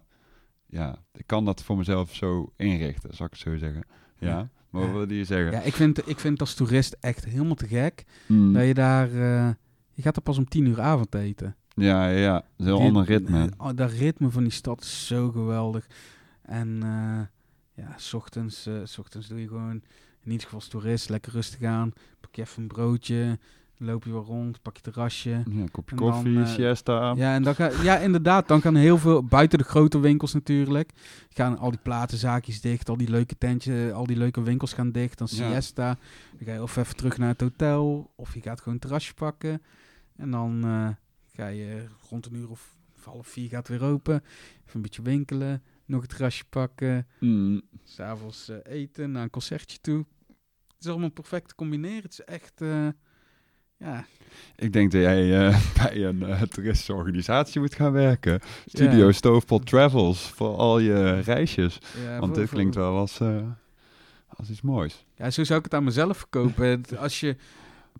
ja, ik kan dat voor mezelf zo inrichten, zal ik het zo zeggen. Ja, wat Ja. wilde je zeggen? Ja, ik vind, ik vind als toerist echt helemaal te gek. Hmm. Dat je daar... eh, je gaat er pas om tien uur avond eten. Ja, ja, ja. Het is een heel Die- ander ritme. eh, dat ritme van die stad is zo geweldig. En eh, ja, s ochtends, eh, s ochtends doe je gewoon, in ieder geval als toerist, lekker rustig aan. Pak je even een broodje, loop je wel rond, pak je terrasje. Ja, een kopje dan, koffie, eh, siesta. Ja, en dan ga, ja, inderdaad. Dan gaan heel veel, buiten de grote winkels natuurlijk, gaan al die platenzaakjes dicht, al die leuke tentjes, al die leuke winkels gaan dicht. Dan Ja. siesta. Dan ga je of even terug naar het hotel, of je gaat gewoon een terrasje pakken. En dan eh, ga je rond een uur of half vier gaat het weer open. Even een beetje winkelen, nog een terrasje pakken. Mm. S'avonds eh eten, naar een concertje toe. Het is allemaal perfect te combineren. Het is echt, ja... Ik denk dat jij eh, bij een eh, toeristische organisatie moet gaan werken. Studio Ja. Stovepot Travels voor al je reisjes. ja, Want dit klinkt wel als, eh, als iets moois. Ja, zo zou ik het aan mezelf verkopen. Als je,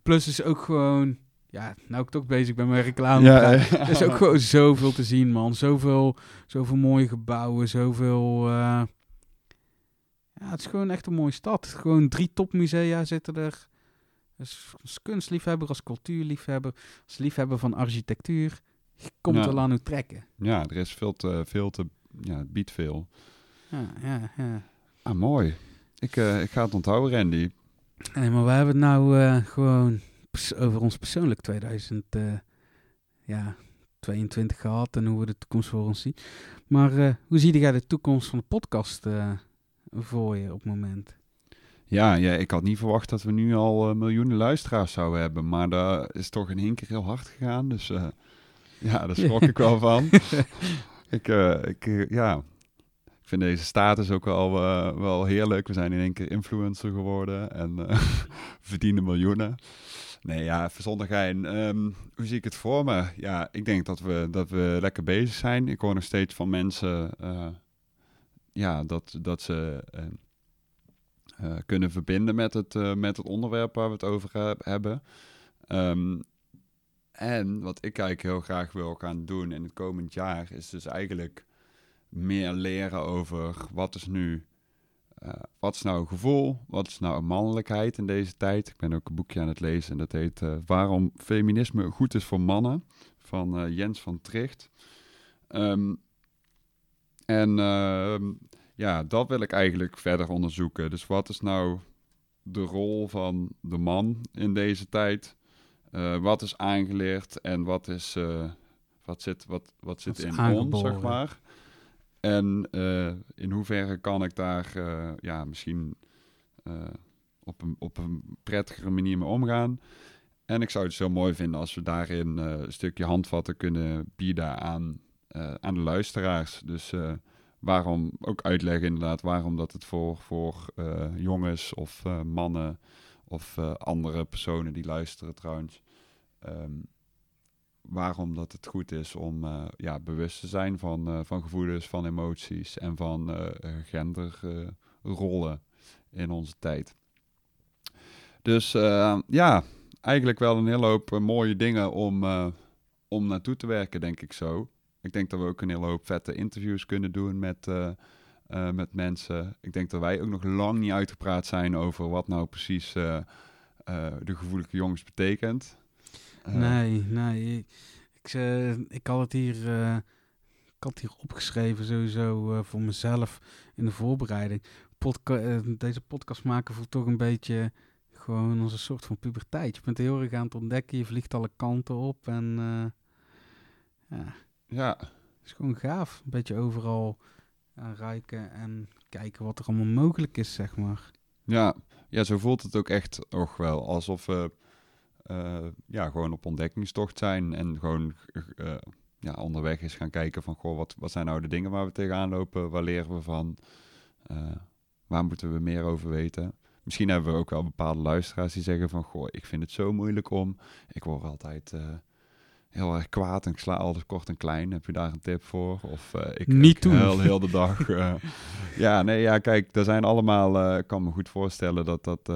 plus is ook gewoon, ja, nou ik toch bezig ben met reclame. Ja. Er is ook gewoon zoveel te zien, man. Zoveel, zoveel mooie gebouwen, zoveel... ja, het is gewoon echt een mooie stad. Gewoon drie topmusea zitten er. Dus als kunstliefhebber, als cultuurliefhebber, als liefhebber van architectuur, je komt Ja. wel aan u trekken. Ja, er is veel te, veel te, ja, het biedt veel. Ja, ja, ja. Ah, mooi. Ik, eh, ik ga het onthouden, Randy. Nee, maar we hebben het nou eh, gewoon over ons persoonlijk 2000, eh, ja, 22 gehad en hoe we de toekomst voor ons zien. Maar hoe zie jij de toekomst van de podcast voor je op het moment? Ja, ja, ik had niet verwacht dat we nu al eh, miljoenen luisteraars zouden hebben. Maar daar is toch in één keer heel hard gegaan. Dus eh, ja, daar schrok ik wel van. ik, eh, ik, ja, ik vind deze status ook wel, wel heerlijk. We zijn in één keer influencer geworden en verdienen miljoenen. Nee, ja, gein. Ehm, hoe zie ik het voor me? Ja, ik denk dat we, dat we lekker bezig zijn. Ik hoor nog steeds van mensen ja, dat, dat ze eh, eh, kunnen verbinden met het, eh, met het onderwerp waar we het over he- hebben. Ehm, en wat ik eigenlijk heel graag wil gaan doen in het komend jaar, is dus eigenlijk meer leren over wat is nu, eh, wat is nou een gevoel, wat is nou een mannelijkheid in deze tijd. Ik ben ook een boekje aan het lezen en dat heet eh, Waarom feminisme goed is voor mannen, van eh, Jens van Tricht. Ehm, en ehm, ja, dat wil ik eigenlijk verder onderzoeken. Dus wat is nou de rol van de man in deze tijd? Eh, wat is aangeleerd en wat, is, eh, wat zit, wat, wat zit in ons, aangeboren. zeg maar? En eh, in hoeverre kan ik daar ja, misschien op, een, op een prettigere manier mee omgaan? En ik zou het zo mooi vinden als we daarin een stukje handvatten kunnen bieden aan, aan de luisteraars. Dus waarom ook uitleggen inderdaad waarom dat het voor, voor eh, jongens of eh, mannen of eh, andere personen die luisteren trouwens, ehm, waarom dat het goed is om ja, bewust te zijn van, van gevoelens, van emoties en van genderrollen in onze tijd. Dus ja, eigenlijk wel een hele hoop mooie dingen om, om naartoe te werken, denk ik zo. Ik denk dat we ook een hele hoop vette interviews kunnen doen met, eh, eh, met mensen. Ik denk dat wij ook nog lang niet uitgepraat zijn over wat nou precies eh, de gevoelige jongens betekent. Nee, nee. Ik, ik, had het hier, ik had het hier opgeschreven sowieso voor mezelf in de voorbereiding. Deze podcast maken voelt toch een beetje gewoon als een soort van puberteit. Je bent heel erg aan het ontdekken, je vliegt alle kanten op en ja, Ja, het is gewoon gaaf. Een beetje overal aan ruiken en kijken wat er allemaal mogelijk is, zeg maar. ja, ja, zo voelt het ook echt toch wel. Alsof we eh, ja, gewoon op ontdekkingstocht zijn en gewoon eh, ja, onderweg is gaan kijken van... Goh, wat, wat zijn nou de dingen waar we tegenaan lopen? Waar leren we van? Eh, waar moeten we meer over weten? Misschien hebben we ook wel bepaalde luisteraars die zeggen van... Goh, ik vind het zo moeilijk om... Ik word altijd... Heel erg kwaad en ik sla alles kort en klein. Heb je daar een tip voor? Of eh, ik, Niet ik doen. heel de dag. eh. ja, nee, ja, kijk, er zijn allemaal... eh, ik kan me goed voorstellen dat dat...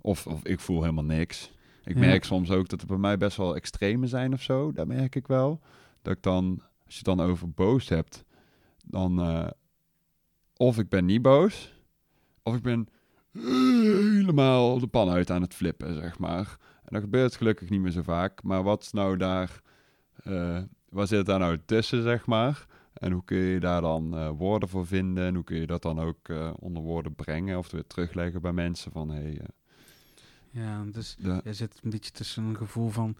of, of ik voel helemaal niks. Ik Ja. merk soms ook dat het bij mij best wel extreme zijn of zo. Dat merk ik wel. Dat ik dan, als je het dan over boos hebt, dan... of ik ben niet boos, of ik ben helemaal de pan uit aan het flippen, zeg maar. En dat gebeurt gelukkig niet meer zo vaak. Maar wat is nou daar waar zit daar nou tussen, zeg maar? En hoe kun je daar dan eh, woorden voor vinden? En hoe kun je dat dan ook eh, onder woorden brengen of weer terugleggen bij mensen van hey, Ja, dus de, je zit een beetje tussen een gevoel van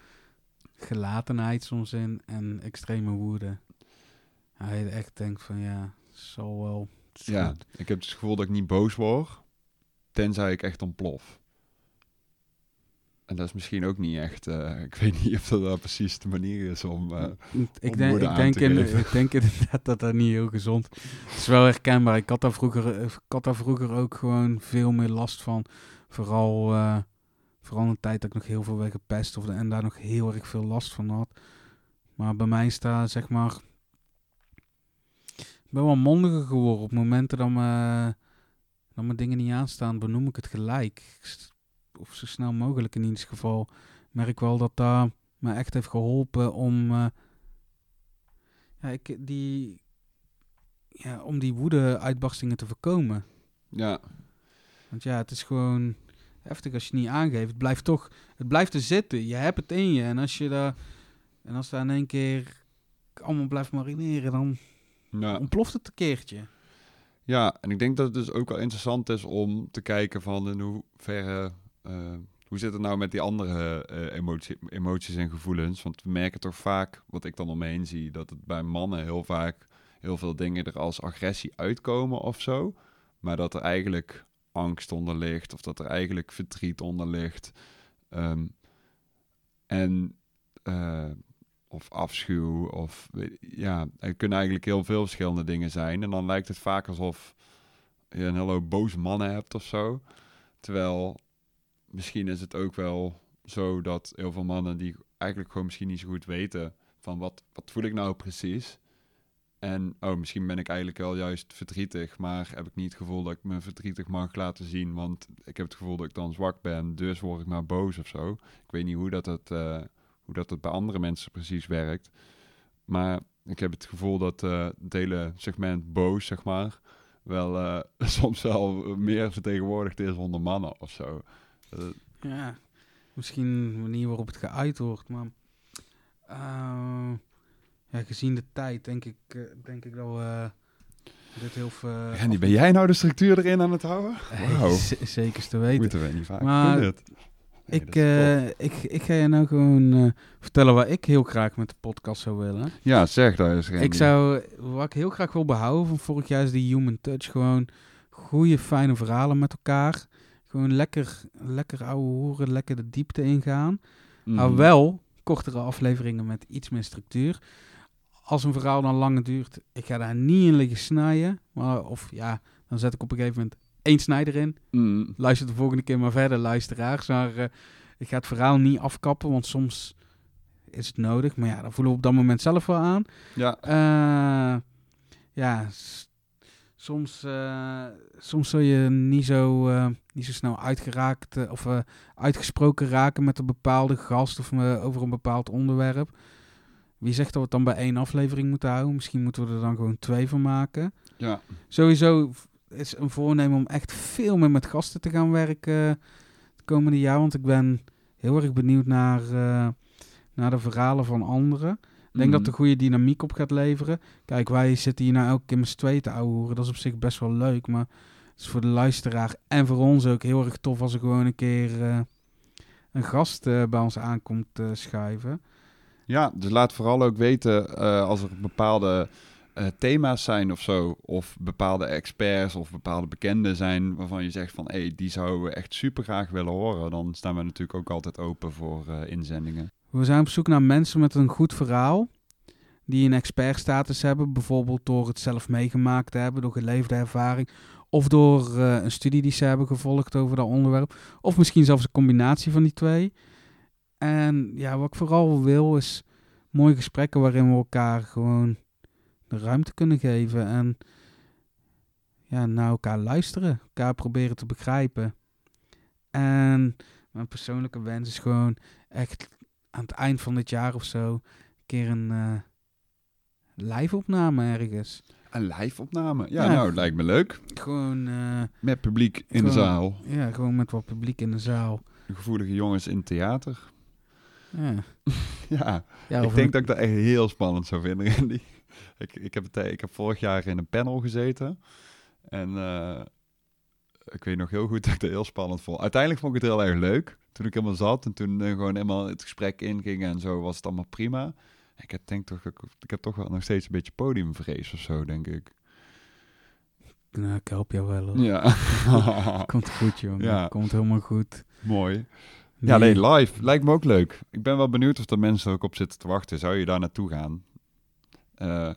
gelatenheid soms in en extreme woede. Ja, je echt denkt van ja, zal wel. ja, goed. ik heb dus het gevoel dat ik niet boos word, tenzij ik echt ontplof. En dat is misschien ook niet echt, eh, ik weet niet of dat wel precies de manier is om... eh, ik, om denk, ik, aan denk in, ik denk inderdaad dat dat niet heel gezond Het is wel herkenbaar. Ik had daar vroeger, eh, ik had daar vroeger ook gewoon veel meer last van. Vooral, vooral in de tijd dat ik nog heel veel werd gepest of, en daar nog heel erg veel last van had. Maar bij mij staat zeg maar. Ik ben wel mondiger geworden. Op momenten dat me, dat me dingen niet aanstaan, benoem ik het gelijk. Of zo snel mogelijk in ieder geval. Merk wel dat dat me echt heeft geholpen om. eh, ja, ik, die, ja, om die woede-uitbarstingen te voorkomen. ja, Want ja, het is gewoon heftig als je het niet aangeeft. Het blijft toch, het blijft er zitten. Je hebt het in je. En als je daar, en als daar in één keer allemaal blijft marineren, dan ja. ontploft het een keertje. Ja, en ik denk dat het dus ook wel interessant is om te kijken van in hoeverre... eh, hoe zit het nou met die andere eh, emotie, emoties en gevoelens? Want we merken toch vaak, wat ik dan om me heen zie, dat het bij mannen heel vaak heel veel dingen er als agressie uitkomen of zo. Maar dat er eigenlijk angst onder ligt of dat er eigenlijk verdriet onder ligt. Ehm, en eh, of afschuw of ja, er kunnen eigenlijk heel veel verschillende dingen zijn. En dan lijkt het vaak alsof je een hele boze mannen hebt of zo. Terwijl misschien is het ook wel zo dat heel veel mannen die eigenlijk gewoon misschien niet zo goed weten van wat, wat voel ik nou precies. En oh, misschien ben ik eigenlijk wel juist verdrietig, maar heb ik niet het gevoel dat ik me verdrietig mag laten zien, want ik heb het gevoel dat ik dan zwak ben, dus word ik maar boos of zo. Ik weet niet hoe dat het, eh, hoe dat het bij andere mensen precies werkt, maar ik heb het gevoel dat eh, het hele segment boos, zeg maar, wel eh, soms wel meer vertegenwoordigd is onder mannen of zo. Eh, Ja, misschien een manier waarop het geuit wordt, maar eh, ja, gezien de tijd denk ik, eh, denk ik dat we dit heel veel... Randy, ben jij nou de structuur erin aan het houden? Wauw. Zeker te weten. Moeten we niet vaak Maar doen dit. Nee, Ik, eh, ik, ik ga je nou gewoon eh, vertellen wat ik heel graag met de podcast zou willen. Ja, zeg daar eens. Ik zou, wat ik heel graag wil behouden van vorig jaar is die human touch. Gewoon goede, fijne verhalen met elkaar. Gewoon lekker, lekker ouwe hoeren, lekker de diepte ingaan. Mhm. Maar wel kortere afleveringen met iets meer structuur. Als een verhaal dan langer duurt, ik ga daar niet in liggen snijden. Maar, of ja, dan zet ik op een gegeven moment één snijder in. Mhm. Luister de volgende keer maar verder, luisteraars. Maar eh, ik ga het verhaal niet afkappen, want soms is het nodig. Maar ja, dan voelen we op dat moment zelf wel aan. Ja, Eh, ja, soms, eh, soms zul je niet zo, eh, niet zo snel uitgeraakt eh, of uitgesproken raken met een bepaalde gast of over een bepaald onderwerp. Wie zegt dat we het dan bij één aflevering moeten houden? Misschien moeten we er dan gewoon twee van maken. ja. Sowieso is een voornemen om echt veel meer met gasten te gaan werken het komende jaar. Want ik ben heel erg benieuwd naar, naar de verhalen van anderen. Ik denk dat Mhm. er goede dynamiek op gaat leveren. Kijk, wij zitten hier nou elke keer met z'n tweeën te ouwehoeren. Dat is op zich best wel leuk. Maar het is voor de luisteraar en voor ons ook heel erg tof als er gewoon een keer eh, een gast eh, bij ons aankomt eh, schuiven. Ja, dus laat vooral ook weten als er bepaalde thema's zijn of zo, of bepaalde experts of bepaalde bekenden zijn waarvan je zegt van, hé, hey, die zouden we echt super graag willen horen. Dan staan we natuurlijk ook altijd open voor inzendingen. We zijn op zoek naar mensen met een goed verhaal. Die een expertstatus hebben. Bijvoorbeeld door het zelf meegemaakt te hebben. Door geleefde ervaring. Of door eh, een studie die ze hebben gevolgd over dat onderwerp. Of misschien zelfs een combinatie van die twee. En ja, wat ik vooral wil is mooie gesprekken waarin we elkaar gewoon de ruimte kunnen geven. En ja, naar elkaar luisteren. Elkaar proberen te begrijpen. En mijn persoonlijke wens is gewoon echt aan het eind van dit jaar of zo een keer een eh live-opname ergens. Een live-opname. Ja, Ja. nou, lijkt me leuk. Gewoon, eh, Met publiek in de zaal. ja, gewoon met wat publiek in de zaal. Gevoelige jongens in theater. Ja. Ja, Ja, ik denk een- dat ik dat echt heel spannend zou vinden, Randy. Ik, ik, heb het, eh, ik heb vorig jaar in een panel gezeten. En eh, ik weet nog heel goed dat ik het heel spannend vond. Uiteindelijk vond ik het heel erg leuk. Toen ik helemaal zat en toen eh, gewoon helemaal het gesprek inging en zo was het allemaal prima. Ik heb, denk toch, ik, ik heb toch wel nog steeds een beetje podiumvrees of zo, denk ik. Nou, ik help jou wel. hoor. Ja, Komt goed, jongen. Ja. Komt helemaal goed. mooi. Ja, nee, live lijkt me ook leuk. Ik ben wel benieuwd of er mensen ook op zitten te wachten. Zou je daar naartoe gaan? Eh,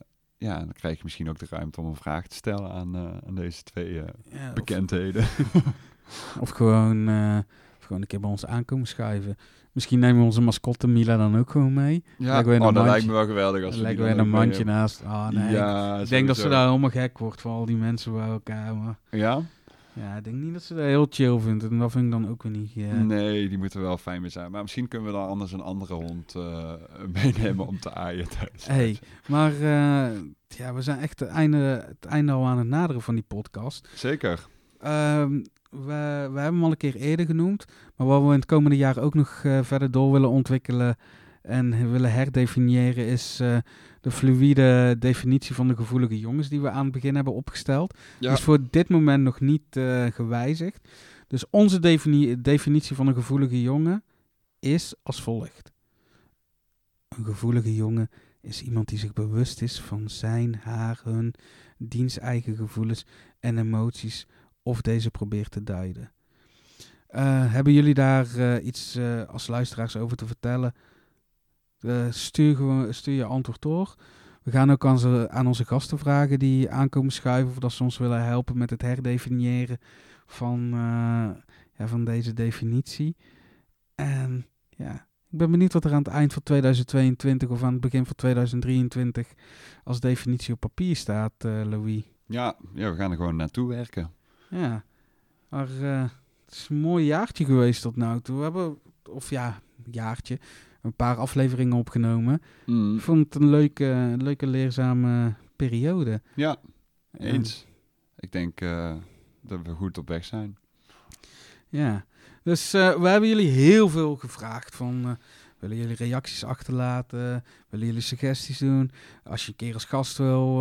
ja, dan krijg je misschien ook de ruimte om een vraag te stellen aan, eh, aan deze twee eh, Ja, bekendheden. Of gewoon, eh, of gewoon een keer bij ons aankomen schuiven. Misschien nemen we onze mascotte Mila dan ook gewoon mee. Ja, oh, dat mandje- lijkt me wel geweldig. Als Dan we een mandje naast. Ah, nee. Ja, ik denk dat ze daar helemaal gek wordt voor al die mensen bij elkaar. Maar Ja? Ja, ik denk niet dat ze dat heel chill vindt. En dat vind ik dan ook weer niet. Nee, die moeten wel fijn mee zijn. Maar misschien kunnen we dan anders een andere hond eh, meenemen om te aaien thuis. Hey, maar eh, ja, we zijn echt het einde, het einde al aan het naderen van die podcast. Zeker. Ehm, we, we hebben hem al een keer eerder genoemd. Maar wat we in het komende jaar ook nog eh, verder door willen ontwikkelen en willen herdefiniëren is eh, de fluïde definitie van de gevoelige jongens die we aan het begin hebben opgesteld. Ja. Is voor dit moment nog niet eh, gewijzigd. Dus onze defini- definitie van een gevoelige jongen is als volgt. Een gevoelige jongen is iemand die zich bewust is van zijn, haar, hun, diens eigen gevoelens en emoties of deze probeert te duiden. Eh, hebben jullie daar iets als luisteraars over te vertellen? Eh, stuur, gewoon, stuur je antwoord door. We gaan ook aan, ze, aan onze gasten vragen die aankomen schuiven of dat ze ons willen helpen met het herdefiniëren van, eh, ja, van deze definitie. En ja, ik ben benieuwd wat er aan het eind van 2022 of aan het begin van 2023 als definitie op papier staat, eh, Louis. Ja, ja, we gaan er gewoon naartoe werken. Ja, maar het is een mooi jaartje geweest tot nu toe. We hebben, of ja, jaartje, een paar afleveringen opgenomen. Mm. Ik vond het een leuke, leuke leerzame periode. Ja, eens. Ik denk eh, dat we goed op weg zijn. Ja, dus eh, we hebben jullie heel veel gevraagd van... eh, willen jullie reacties achterlaten? Willen jullie suggesties doen? Als je een keer als gast, wil,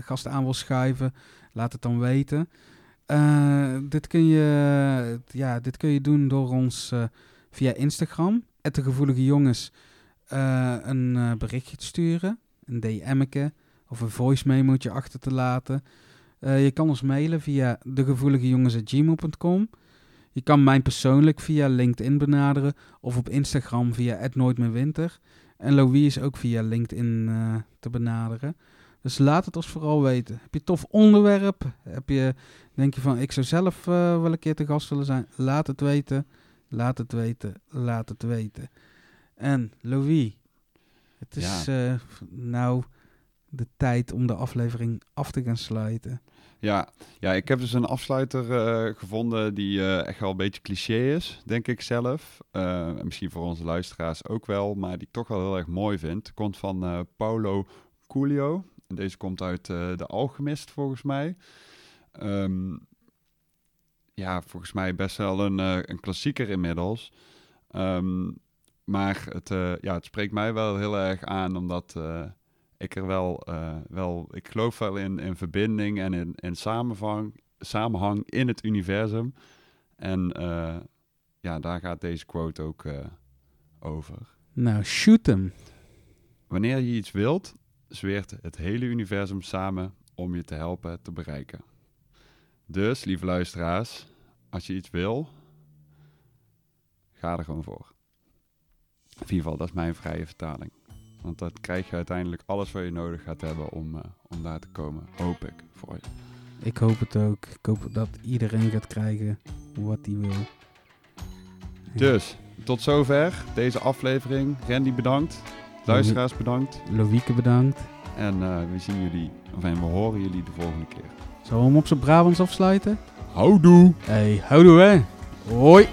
gast aan wil schuiven, laat het dan weten. Dit, kun je, ja, dit kun je doen door ons via Instagram, de gevoelige jongens, eh, een eh, berichtje te sturen. Een DM'tje of een voice memo'tje achter te laten. Eh, je kan ons mailen via degevoeligejongens.gmail.com. Je kan mij persoonlijk via LinkedIn benaderen of op Instagram via @nooitmeerwinter. En Louis is ook via LinkedIn te benaderen. Dus laat het ons vooral weten. Heb je tof onderwerp? Heb je, denk je van, ik zou zelf wel een keer te gast willen zijn? Laat het weten. Laat het weten. Laat het weten. En Louis, het is eh, nou de tijd om de aflevering af te gaan sluiten. Ja, ja, ik heb dus een afsluiter eh, gevonden die eh, echt wel een beetje cliché is, denk ik zelf. En misschien voor onze luisteraars ook wel, maar die ik toch wel heel erg mooi vind. Komt van Paulo Coelho. En deze komt uit De Alchemist, volgens mij. Ehm, ja, volgens mij best wel een, eh, een klassieker inmiddels. Ehm, maar het, eh, ja, het spreekt mij wel heel erg aan, omdat... eh, ik er wel, wel, ik geloof wel in, in verbinding en in, in samenvang, samenhang in het universum. En ja, daar gaat deze quote ook over. Nou, shoot hem. Wanneer je iets wilt, zweert het hele universum samen om je te helpen te bereiken. Dus, lieve luisteraars, als je iets wil, ga er gewoon voor. In ieder geval, dat is mijn vrije vertaling. Want dat krijg je uiteindelijk alles wat je nodig gaat hebben om, eh, om daar te komen, hoop ik, voor je. Ik hoop het ook. Ik hoop dat iedereen gaat krijgen wat hij wil. Dus, tot zover deze aflevering. Randy bedankt, luisteraars bedankt. Loïke bedankt. En eh, we zien jullie, of en we horen jullie de volgende keer. Zullen we hem op zijn Brabants afsluiten? Houdoe! Hey, houdoe hè. Hoi.